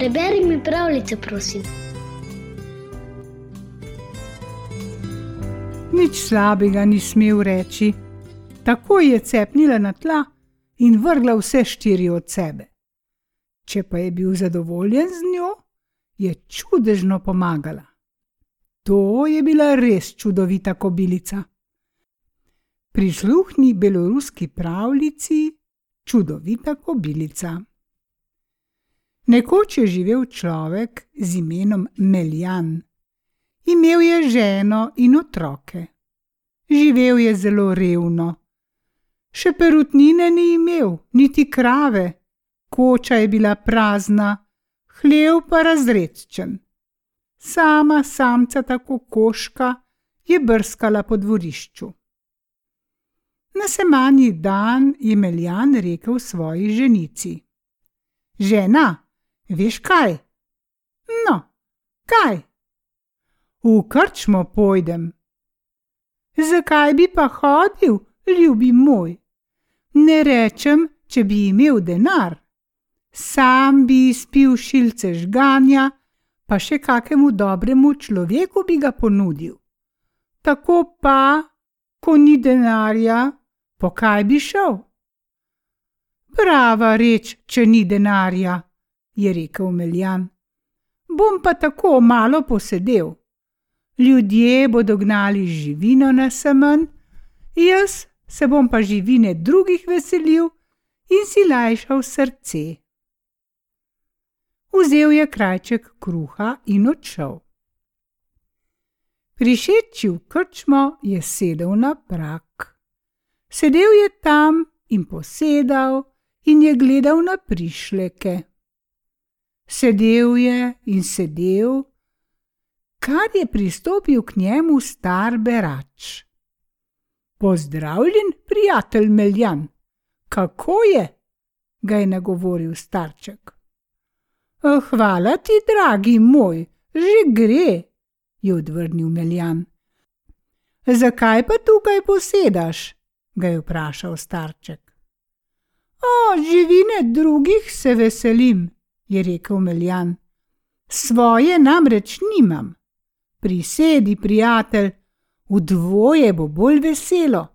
Preberi mi pravljico, prosim. Nič slabega ni smel reči. Tako je cepnila na tla in vrgla vse štiri od sebe. Če pa je bil zadovoljen z njo, je čudežno pomagala. To je bila res čudovita kobilica. Prisluhni beloruski pravljici, čudovita kobilica. Nekoč je živel človek z imenom Meljan. Imel je ženo in otroke. Živel je zelo revno. Še perutnine ni imel, niti krave, koča je bila prazna, hlev pa razredčen. Sama samca tako koška je brskala po dvorišču. Na semanji dan je Meljan rekel svoji ženici: Žena, veš kaj? No, kaj? V krčmo pojdem. Zakaj bi pa hodil, ljubi moj? Ne rečem, če bi imel denar. Sam bi izpil šilce žganja, pa še kakemu dobremu človeku bi ga ponudil. Tako pa, ko ni denarja, po kaj bi šel? Prava reč, če ni denarja, je rekel Meljan. Bom pa tako malo posedel. Ljudje bodo gnali živino na semen, jaz se bom pa živine drugih veselil in si lajšal srce. Vzel je krajček kruha in odšel. Prišeči v krčmo je sedel na prak. Sedel je tam in posedal in je gledal na prišleke. Sedel je in sedel, kar je pristopil k njemu star berač. Pozdravljen, prijatelj Meljan, kako je? ga je nagovoril starček. Hvala ti, dragi moj, že gre, je odvrnil Meljan. Zakaj pa tukaj posedaš? ga je vprašal starček. O, živine drugih se veselim, je rekel Meljan. Svoje namreč nimam. Prisedi, prijatelj, v dvoje bo bolj veselo.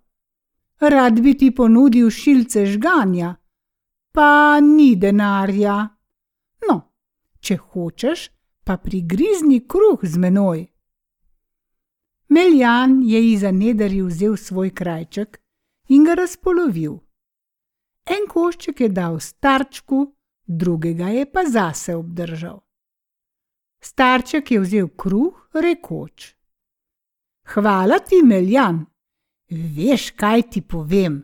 Rad bi ti ponudil šilce žganja, pa ni denarja. No, če hočeš, pa prigrizni kruh z menoj. Meljan je iza nedari vzel svoj krajček in ga razpolovil. En košček je dal starčku, drugega je pa zase obdržal. Starček je vzel kruh, rekoč: Hvala ti, Meljan, veš, kaj ti povem.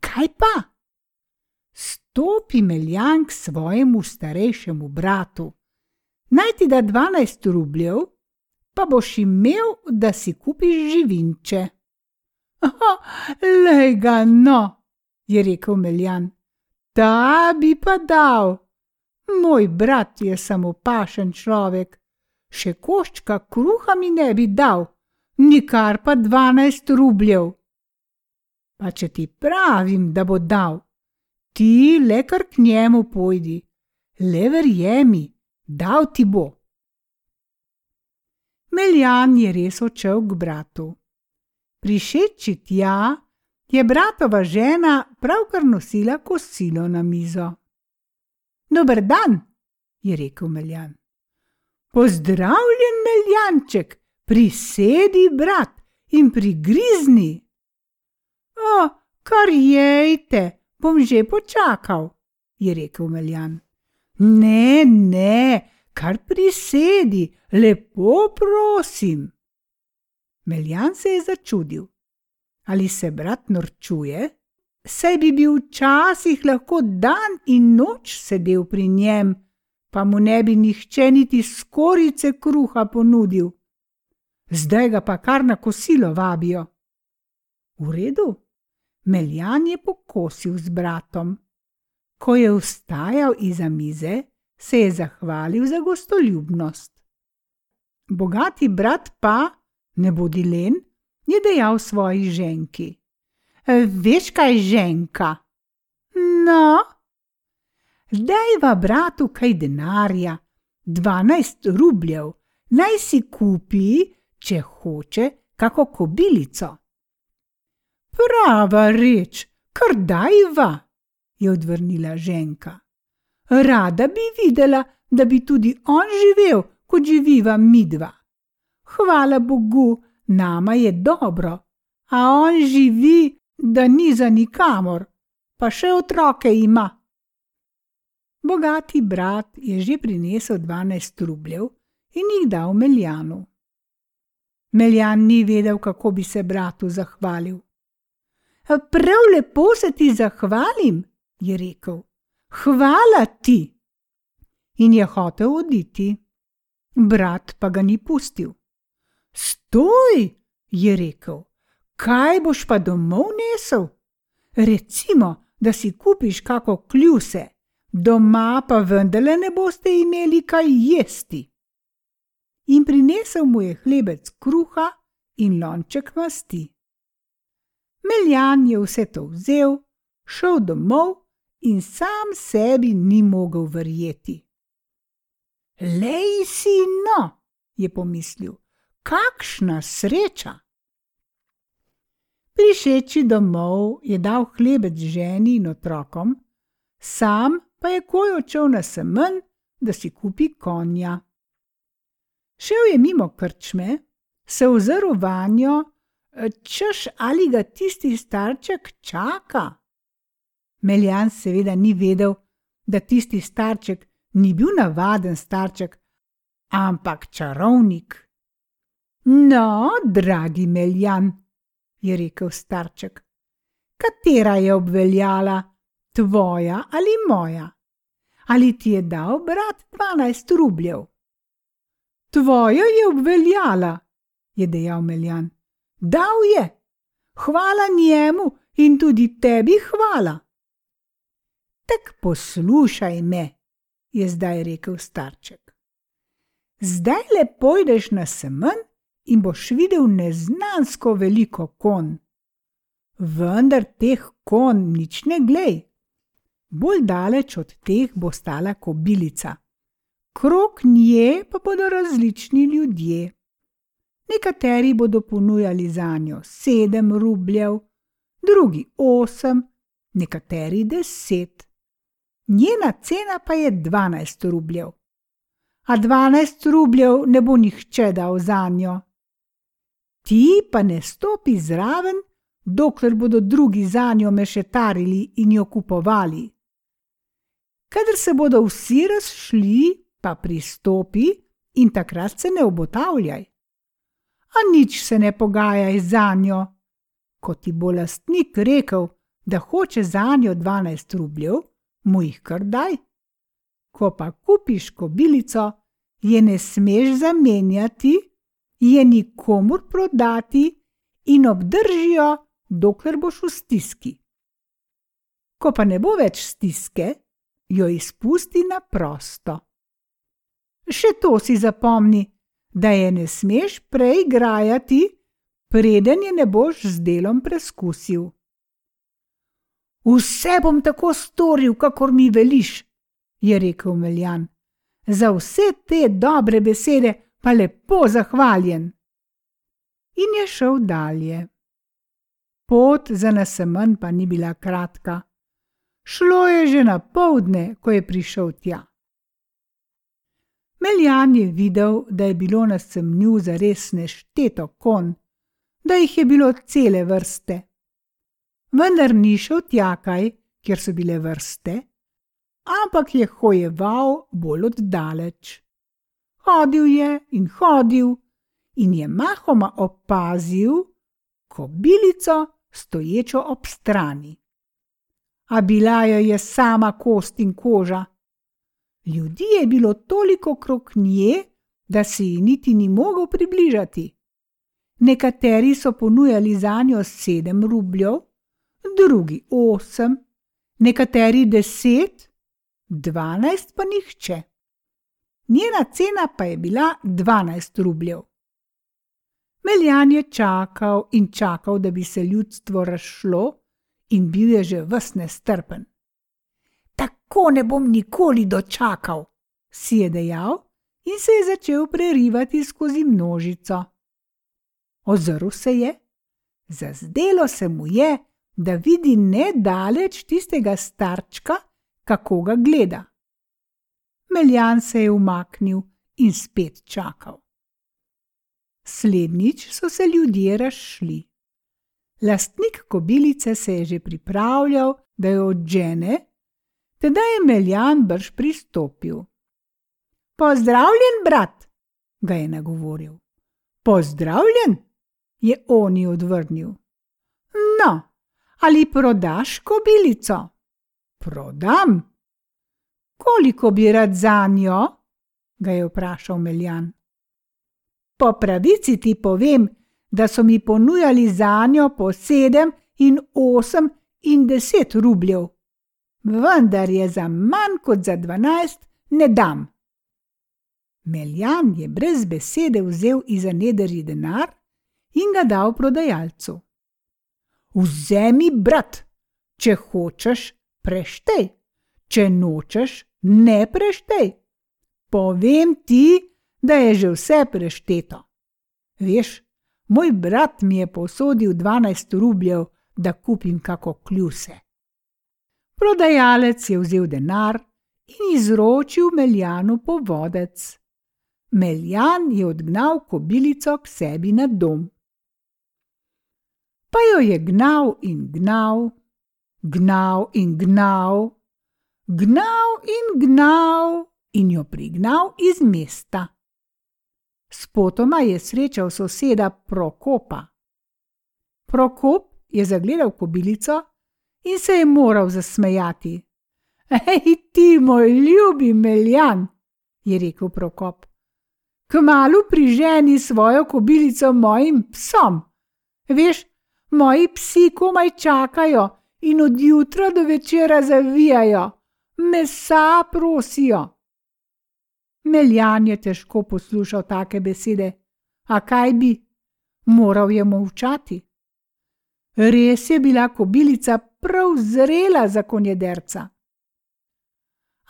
Kaj pa? Stopi Meljan k svojemu starejšemu bratu, naj ti da dvanajst rubljev, pa boš imel, da si kupiš živinče. Lej ga no! je rekel Meljan. Ta bi pa dal. Moj brat je samo pašen človek, še koščka kruha mi ne bi dal, nikar pa dvanajst rubljev. Pa če ti pravim, da bo dal, ti le kar k njemu pojdi, le verjemi, dal ti bo. Meljan je res odšel k bratu. Prišeči tja, je bratova žena pravkar nosila kosilo na mizo. Dober dan, je rekel Meljan. Pozdravljen, Meljanček, prisedi, brat, in prigrizni. O, kar jejte, bom že počakal, je rekel Meljan. Ne, ne, kar prisedi, lepo prosim. Meljan se je začudil ali se brat norčuje, saj bi bil včasih lahko dan in noč sedel pri njem, pa mu ne bi nihče niti skorice kruha ponudil. Zdaj ga pa kar na kosilo vabijo. V redu, Meljan je pokosil z bratom. Ko je vstajal iza mize, se je zahvalil za gostoljubnost. Bogati brat pa, ne bodi len, je dejal svoji ženki. Veš kaj, ženka? No, dajva bratu kaj denarja, dvanajst rubljev, naj si kupi, če hoče, kako kobilico. Prava reč, kar dajva, je odvrnila ženka. Rada bi videla, da bi tudi on živel, kot živiva midva. Hvala Bogu, nama je dobro, a on živi, da ni za nikamor, pa še otroke ima. Bogati brat je že prinesel dvanajst rubljev in jih dal Meljanu. Meljan ni vedel, kako bi se bratu zahvalil. Prav lepo se ti zahvalim, je rekel. Hvala ti. In je hotel oditi. Brat pa ga ni pustil. Stoj, je rekel, kaj boš pa domov nesel? Recimo, da si kupiš kako kljuse, doma pa vendarle ne boste imeli kaj jesti. In prinesel mu je hlebec kruha in lonček masti. Meljan je vse to vzel, šel domov in sam sebi ni mogel verjeti. Lej si no, je pomislil, kakšna sreča! Prišeči domov je dal hlebec ženi in otrokom, sam pa je koj odšel na semen, da si kupi konja. Šel je mimo krčme, se ozrl vanjo, češ ali ga tisti starček čaka. Meljan seveda ni vedel, da tisti starček ni bil navaden starček, ampak čarovnik. No, dragi Meljan, je rekel starček, katera je obveljala, tvoja ali moja? Ali ti je dal brat dvanajst rubljev? Tvoja je obveljala, je dejal Meljan. Dal je, hvala njemu in tudi tebi hvala. Tek poslušaj me, je zdaj rekel starček. Zdaj le pojdeš na semen in boš videl neznansko veliko kon. Vendar teh kon nič ne glej. Bolj daleč od teh bo stala kobilica, krok nje pa bodo različni ljudje. Nekateri bodo ponujali za njo sedem rubljev, drugi osem, nekateri deset. Njena cena pa je dvanajst rubljev. A dvanajst rubljev ne bo nihče dal za njo ti pa ne stopi zraven, dokler bodo drugi za njo mešetarili in jo kupovali. Kadar se bodo vsi razšli, pa pristopi in takrat se ne obotavljaj. A nič se ne pogajaj za njo. Ko ti bo lastnik rekel, da hoče za njo dvanajst rubljev, mu jih kar daj. Ko pa kupiš kobilico, je ne smeš zamenjati je nikomur prodati in obdržijo, dokler boš v stiski. Ko pa ne bo več stiske, jo izpusti na prosto. Še to si zapomni, da je ne smeš prej grajati, preden je ne boš z delom preskusil. Vse bom tako storil, kakor mi veliš, je rekel Meljan. Za vse te dobre besede pa lepo zahvaljen. In je šel dalje. Pot za nasemen pa ni bila kratka. Šlo je že na povdne, ko je prišel tja. Meljan je videl, da je bilo na semnju zares nešteto kon, da jih je bilo cele vrste. Vendar ni šel tjakaj, kjer so bile vrste, ampak je hojeval bolj oddaleč. Hodil je in hodil, in je mahoma opazil kobilico, stoječo ob strani. A bila jo je sama kost in koža. Ljudi je bilo toliko krok nje, da se ji niti ni mogel približati. Nekateri so ponujali za njo sedem rubljev, drugi osem, nekateri deset, dvanajst pa nihče njena cena pa je bila 12 rubljev. Meljan je čakal in čakal, da bi se ljudstvo razšlo, in bil je že vsne strpen. tako ne bom nikoli dočakal, si je dejal in se je začel prerivati skozi množico. Ozrl se je, zazdelo se mu je, da vidi nedaleč tistega starčka, kako ga gleda. Meljan se je umaknil in spet čakal. Slednjič so se ljudje razšli. Lastnik kobilice se je že pripravljal, da jo odžene, teda je Meljan brž pristopil. Pozdravljen, brat, ga je nagovoril. Pozdravljen, je oni odvrnil. No, ali prodaš kobilico? Prodam. Koliko bi rad za njo? ga je vprašal Meljan. Po pravici ti povem, da so mi ponujali za njo po sedem in osem in deset rubljev, vendar je za manj kot za dvanajst ne dam. Meljan je brez besede vzel iz nedrži denar in ga dal prodajalcu. Vzemi, brat, če hočeš, preštej, če nočeš, ne preštej. Povem ti, da je že vse prešteto. Veš, moj brat mi je posodil 12 rubljev, da kupim kako kljuse. Prodajalec je vzel denar in izročil Meljanu povodec. Meljan je odgnal kobilico k sebi na dom. Pa jo je gnal in gnal, gnal in gnal, gnal in gnal in jo prignal iz mesta. Spotoma je srečal soseda Prokopa. Prokop je zagledal kobilico in se je moral zasmejati. Hej, ti, moj ljubi Meljan, je rekel Prokop. Kmalu priženi svojo kobilico mojim psom. Veš, moji psi komaj čakajo in od jutra do večera zavijajo, mesa prosijo. Meljan je težko poslušal take besede, a kaj bi, moral je molčati. Res je bila kobilica prav zrela za konjederca.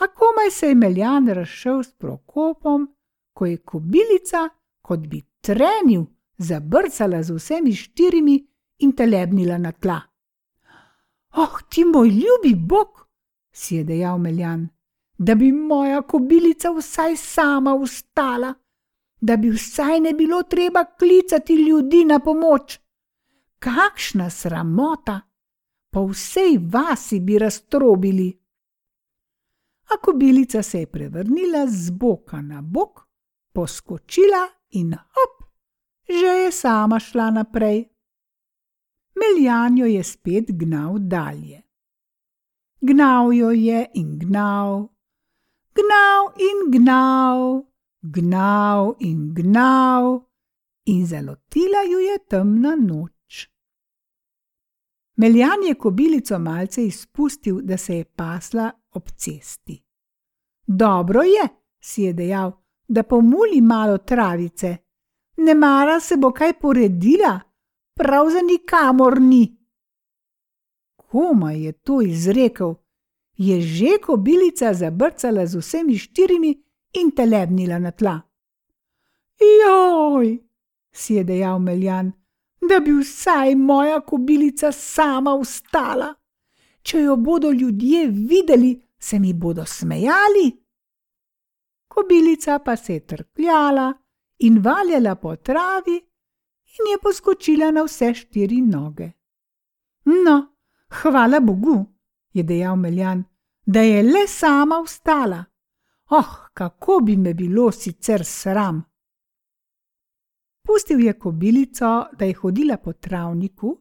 A komaj se je Meljan razšel s prokopom, ko je kobilica, kot bi trenil, zabrcala z vsemi štirimi in telebnila na tla. Oh, ti moj ljubi bog, si je dejal Meljan da bi moja kobilica vsaj sama ustala, da bi vsaj ne bilo treba klicati ljudi na pomoč. Kakšna sramota, po vsej vasi bi raztrobili. A kobilica se je prevrnila z boka na bok, poskočila in hop, že je sama šla naprej. Meljanjo je spet gnal dalje. Gnal jo je in gnal, gnal in gnal, gnal in gnal, in zalotila ju je temna noč. Meljan je kobilico malce izpustil, da se je pasla ob cesti. Dobro je, si je dejal, da pomuli malo travice, ne mara se bo kaj poredila, prav za nikamor ni. Koma je to izrekel, je že kobilica zabrcala z vsemi štirimi in telebnila na tla. Joj, si je dejal Meljan, da bi vsaj moja kobilica sama ustala. Če jo bodo ljudje videli, se mi bodo smejali. Kobilica pa se je trkljala in valjala po travi in je poskočila na vse štiri noge. No, hvala Bogu, je dejal Meljan, da je le sama vstala. Oh, kako bi me bilo sicer sram. Pustil je kobilico, da je hodila po travniku,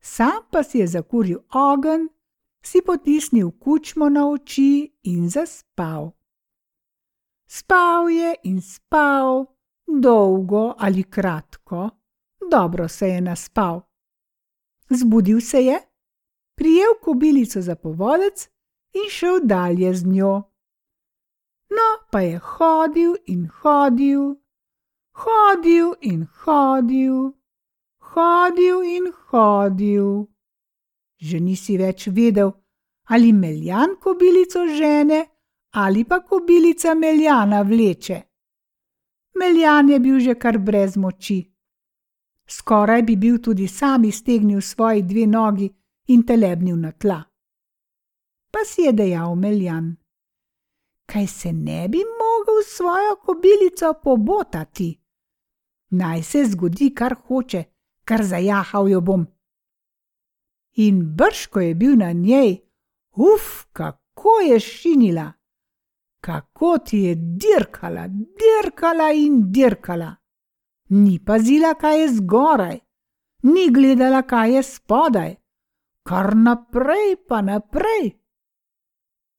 sam pa si je zakuril ogenj, si potisnil kučmo na oči in zaspal. Spal je in spal, dolgo ali kratko, dobro se je naspal. Zbudil se je, prijel kobilico za povodec in šel dalje z njo. No, pa je hodil in hodil, hodil in hodil, hodil in hodil. Že nisi več vedel, ali meljan kobilico žene, ali pa kobilica meljana vleče. Meljan je bil že kar brez moči. Skoraj bi bil tudi sam iztegnil svoji dve nogi in telebnil na tla. Pa si je dejal Meljan: Kaj se ne bi mogel svojo kobilico pobotati? Naj se zgodi, kar hoče, kar zajahal jo bom. In brž, ko je bil na njej, uf, kako je šinila, kako ti je dirkala, dirkala in dirkala. Ni pazila, kaj je zgoraj, ni gledala, kaj je spodaj, kar naprej pa naprej.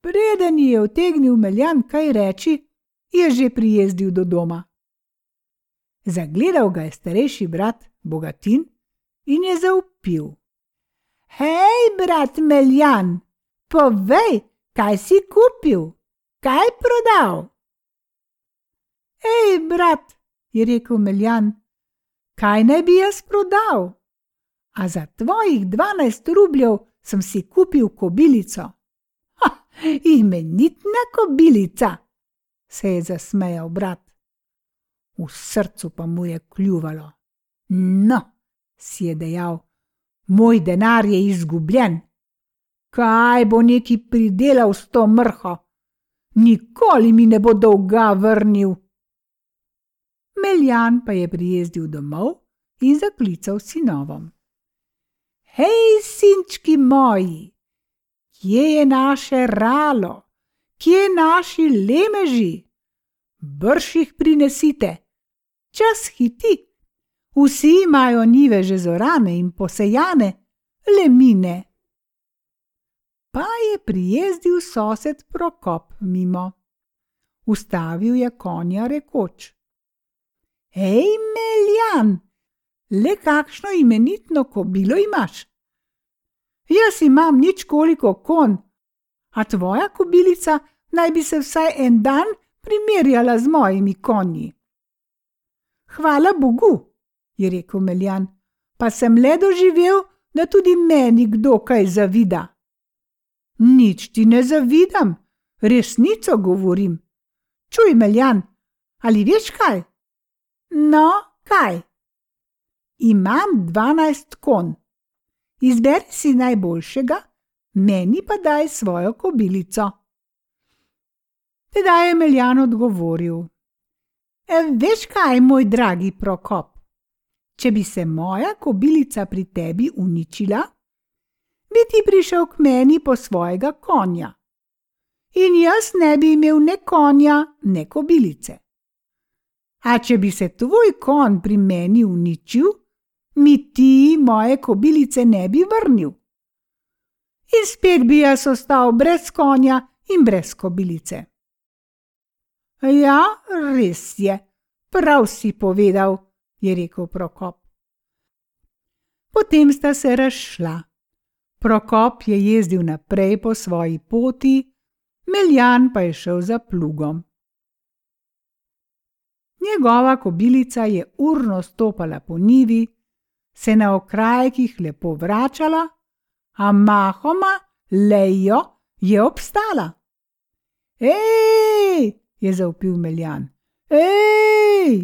Preden je utegnil Meljan kaj reči, je že prijezdil do doma. Zagledal ga je starejši brat Bogatin in je zaupil: Hej, brat Meljan, povej, kaj si kupil, kaj prodal? Hej, brat, je rekel Meljan, kaj naj bi jaz prodal? A za tvojih dvanajst rubljev sem si kupil kobilico. Ha, imenitna kobilica, se je zasmejal brat. V srcu pa mu je kljuvalo. No, si je dejal, moj denar je izgubljen. Kaj bo neki pridelal s to mrho? Nikoli mi ne bo dolga vrnil. Meljan pa je prijezdil domov in zaklical sinovom. Hej, sinčki moji, kje je naše ralo, kje je naši lemeži? Brž jih prinesite, čas hiti. Vsi imajo nive že zorane in posejane, le mine. Pa je prijezdil sosed Prokop mimo. Ustavil je konja rekoč: Hej, Meljan, le kakšno imenitno kobilo imaš? Jaz imam nič koliko kon, a tvoja kobilica naj bi se vsaj en dan primerjala z mojimi konji. Hvala Bogu, je rekel Meljan, pa sem le doživel, da tudi meni kdo kaj zavida. Nič ti ne zavidam, resnico govorim. Čuj, Meljan, ali veš kaj? No, kaj? Imam dvanajst kon. Izberi si najboljšega, meni pa daj svojo kobilico. Tedaj je Meljan odgovoril: e, Veš kaj, moj dragi Prokop? Če bi se moja kobilica pri tebi uničila, bi ti prišel k meni po svojega konja. In jaz ne bi imel ne konja, ne kobilice. A če bi se tvoj kon pri meni uničil, mi ti moje kobilice ne bi vrnil. In spet bi jaz ostal brez konja in brez kobilice. Ja, res je, prav si povedal, je rekel Prokop. Potem sta se razšla. Prokop je jezdil naprej po svoji poti, Meljan pa je šel za plugom. Njegova kobilica je urno stopala po nivi, se na okrajkih lepo vračala, a mahoma lejo je obstala. Ej, je zaupil Meljan, ej!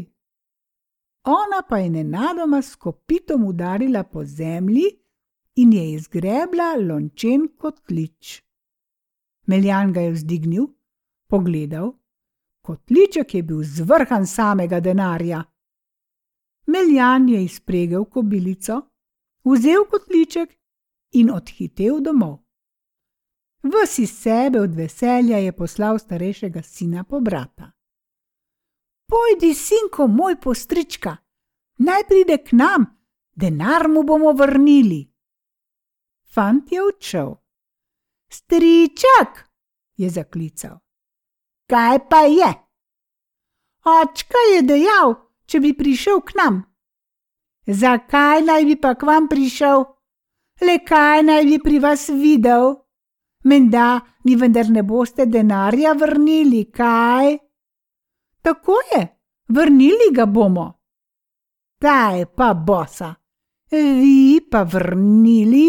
Ona pa je nenadoma s kopitom udarila po zemlji in je izgrebla lončen kotlič. Meljan ga je vzdignil, pogledal Kotliček je bil zvrhan samega denarja. Meljan je izpregel kobilico, vzel kotliček in odhitev domov. Vsi sebe od veselja je poslal starejšega sina po brata. Pojdi, sinko moj postrička, naj pride k nam, denar mu bomo vrnili. Fant je odšel. Stričak, je zaklical. Kaj pa je? Očka je dejal, če bi prišel k nam. Zakaj naj bi pa k vam prišel? Le kaj naj bi pri vas videl? Menda mi vendar ne boste denarja vrnili, kaj? Tako je, vrnili ga bomo. Ta je pa bosa, vi pa vrnili.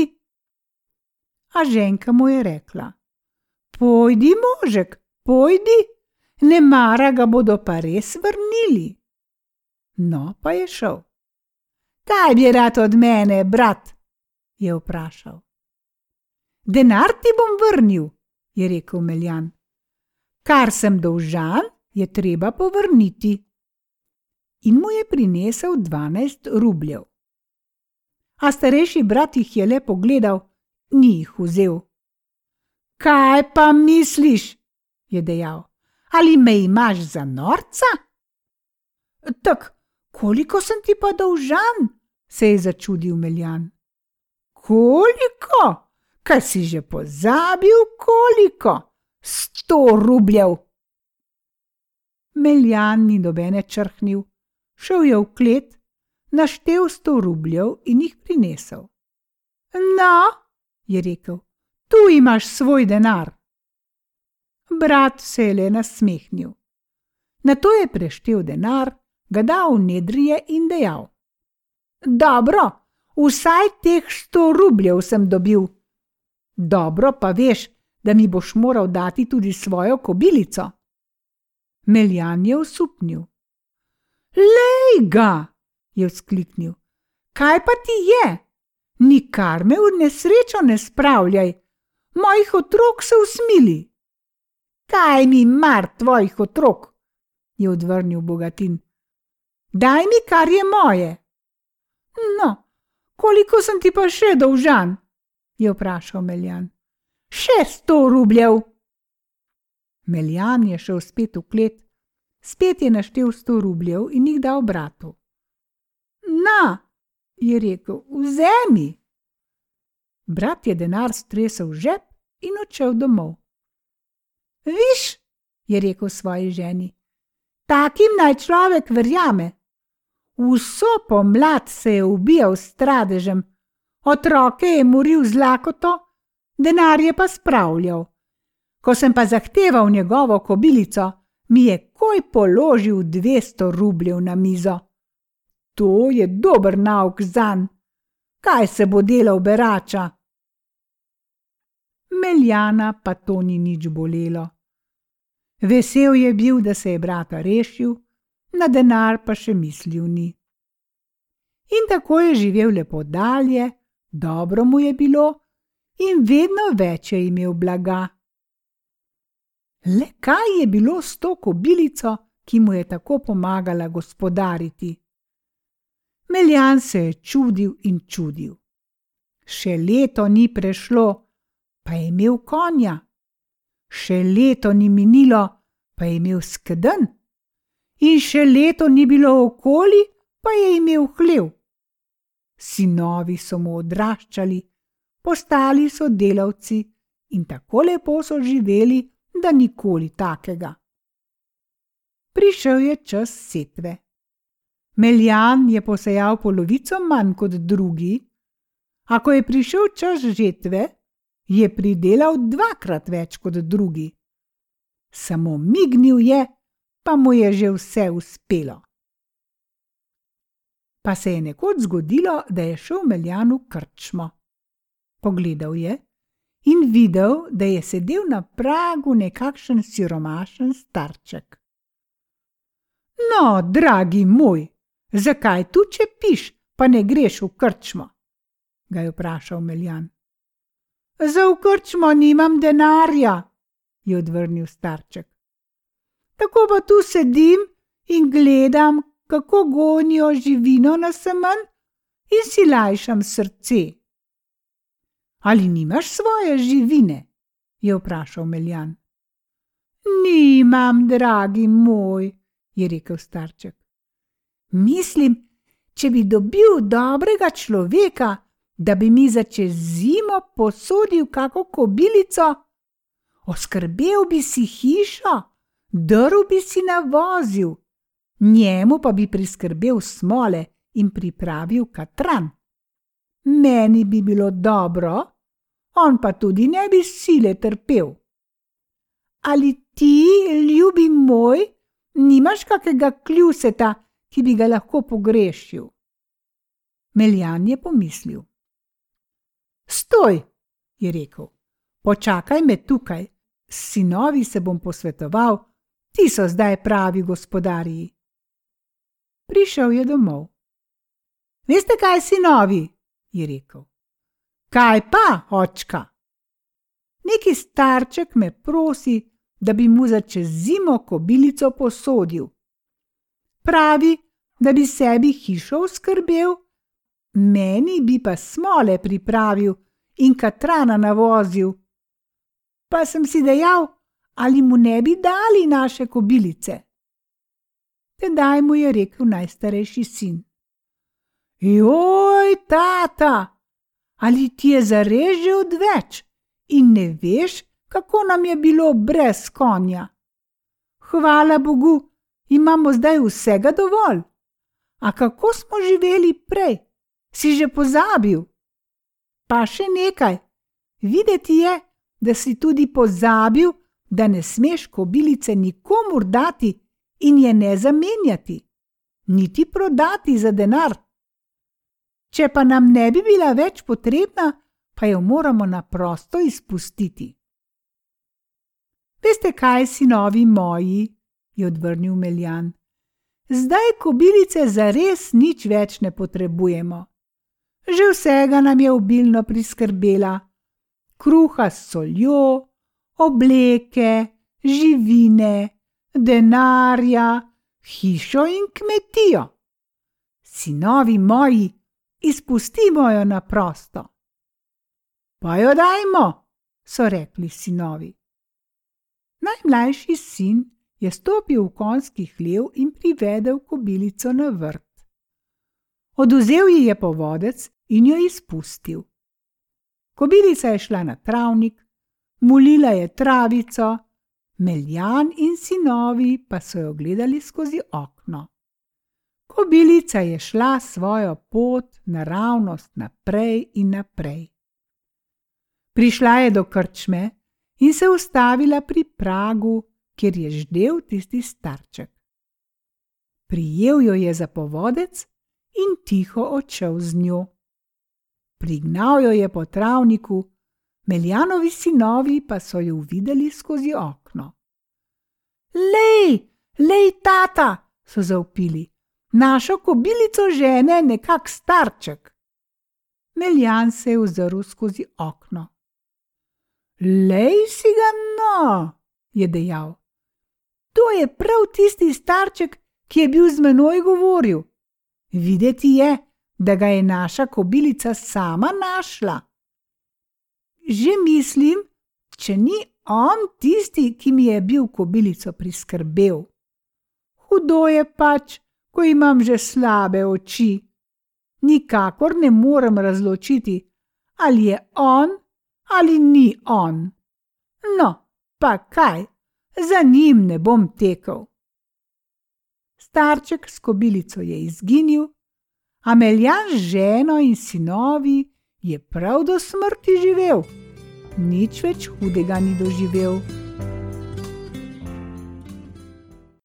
A ženka mu je rekla: Pojdi, možek, pojdi, ne mara ga bodo pa res vrnili. No, pa je šel. Kaj bi rad od mene, brat? je vprašal. Denar ti bom vrnil, je rekel Meljan. Kar sem dolžan, je treba povrniti. In mu je prinesel dvanajst rubljev. A starejši brat jih je le pogledal, ni jih vzel. Kaj pa misliš? je dejal. Ali me imaš za norca? Tak, koliko sem ti pa dolžan? se je začudil Meljan. Koliko? Kaj si že pozabil, koliko? Sto rubljev. Meljan ni dobene črhnil, šel je v klet, naštel sto rubljev in jih prinesel. No, je rekel, tu imaš svoj denar. Brat se je le nasmehnil. Na to je preštel denar, ga dal v nedrije in dejal: Dobro, vsaj teh sto rubljev sem dobil. Dobro pa veš, da mi boš moral dati tudi svojo kobilico. Meljan je usupnil. Lej ga, je vzkliknil. Kaj pa ti je? Nikar me v nesrečo ne spravljaj, mojih otrok se usmili. Kaj mi mar tvojih otrok? je odvrnil bogatin. Daj mi, kar je moje. No, koliko sem ti pa še dolžan? je vprašal Meljan. Še sto rubljev. Meljan je šel spet v klet, spet je naštel sto rubljev in jih dal bratu. Na, je rekel, vzemi. Brat je denar stresel v žep in odšel domov. Viš, je rekel svoji ženi, takim naj človek verjame. Vso pomlad se je ubijal s tradežem, otroke je moril z lakoto, denar je pa spravljal. Ko sem pa zahteval njegovo kobilico, mi je koj položil dvesto rubljev na mizo. To je dober nauk zan. Kaj se bo delal berača? Meljana pa to ni nič bolelo. Vesel je bil, da se je brata rešil, na denar pa še mislil ni. In tako je živel lepo dalje, dobro mu je bilo in vedno več je imel blaga. Le kaj je bilo s to kobilico, ki mu je tako pomagala gospodariti? Meljan se je čudil in čudil. Še leto ni prešlo, pa je imel konja. Še leto ni minilo, pa je imel skrden. In še leto ni bilo okoli, pa je imel hlev. Sinovi so mu odraščali, postali so delavci in tako lepo so živeli, da nikoli takega. Prišel je čas setve. Meljan je posejal polovico manj kot drugi, a ko je prišel čas žetve, je pridelal dvakrat več kot drugi. Samo mignil je, pa mu je že vse uspelo. Pa se je nekoč zgodilo, da je šel Meljanu krčmo. Pogledal je in videl, da je sedel na pragu nekakšen siromašen starček. No, dragi moj, zakaj tu če piš, pa ne greš v krčmo? ga je vprašal Meljan. Za v krčmo nimam denarja, je odvrnil starček. Tako pa tu sedim in gledam, kako gonijo živino na semen in si lajšam srce. Ali nimaš svoje živine? je vprašal Meljan. Nimam, dragi moj, je rekel starček. Mislim, če bi dobil dobrega človeka, da bi mi za čez zimo posodil kako kobilico, oskrbel bi si hišo, drv bi si navozil, njemu pa bi priskrbel smole in pripravil katran. Meni bi bilo dobro, on pa tudi ne bi sile trpel. Ali ti, ljubi moj, nimaš kakega kljuseta, ki bi ga lahko pogrešil? Meljan je pomislil. Stoj, je rekel, počakaj me tukaj, s sinovi se bom posvetoval, ti so zdaj pravi gospodarji. Prišel je domov. Veste, kaj sinovi? je rekel. Kaj pa, očka? Neki starček me prosi, da bi mu za čez zimo kobilico posodil. Pravi, da bi sebi hišo skrbel, meni bi pa smole pripravil in katrana navozil. Pa sem si dejal, ali mu ne bi dali naše kobilice. Tedaj mu je rekel najstarejši sin: Joj, tata, ali ti je zares že odveč in ne veš, kako nam je bilo brez konja? Hvala Bogu, imamo zdaj vsega dovolj. A kako smo živeli prej, si že pozabil? Pa še nekaj, videti je, da si tudi pozabil, da ne smeš kobilice nikomur dati in je ne zamenjati, niti prodati za denar. Če pa nam ne bi bila več potrebna, pa jo moramo na prosto izpustiti. Veste, kaj si novi moji, je odvrnil Meljan. Zdaj kobilice za res nič več ne potrebujemo. Že vsega nam je obilno priskrbela: kruha s soljo, obleke, živine, denarja, hišo in kmetijo. Sinovi moji, izpustimo jo na prosto. Pa jo dajmo, so rekli sinovi. Najmlajši sin je stopil v konjski hlev in privedel kobilico na vrt. Oduzel ji je povodec in jo izpustil. Kobilica je šla na travnik, mulila je travico, Meljan in sinovi pa so jo gledali skozi okno. Kobilica je šla svojo pot naravnost naprej in naprej. Prišla je do krčme in se ustavila pri pragu, kjer je ždel tisti starček. Prijel jo je za povodec in tiho odšel z njo. Prignal jo je po travniku, Meljanovi sinovi pa so jo videli skozi okno. Lej, lej, tata, so zaupili, našo kobilico žene nekak starček. Meljan se je ozrl skozi okno. Lej si ga no, je dejal. To je prav tisti starček, ki je bil z menoj govoril. Videti je, da ga je naša kobilica sama našla. Že mislim, če ni on tisti, ki mi je bil kobilico priskrbel. Hudo je pač, ko imam že slabe oči. Nikakor ne morem razločiti, ali je on ali ni on. No, pa kaj, za njim ne bom tekel. Starček s kobilico je izginil, a Meljan ženo in sinovi je prav do smrti živel, nič več hudega ni doživel.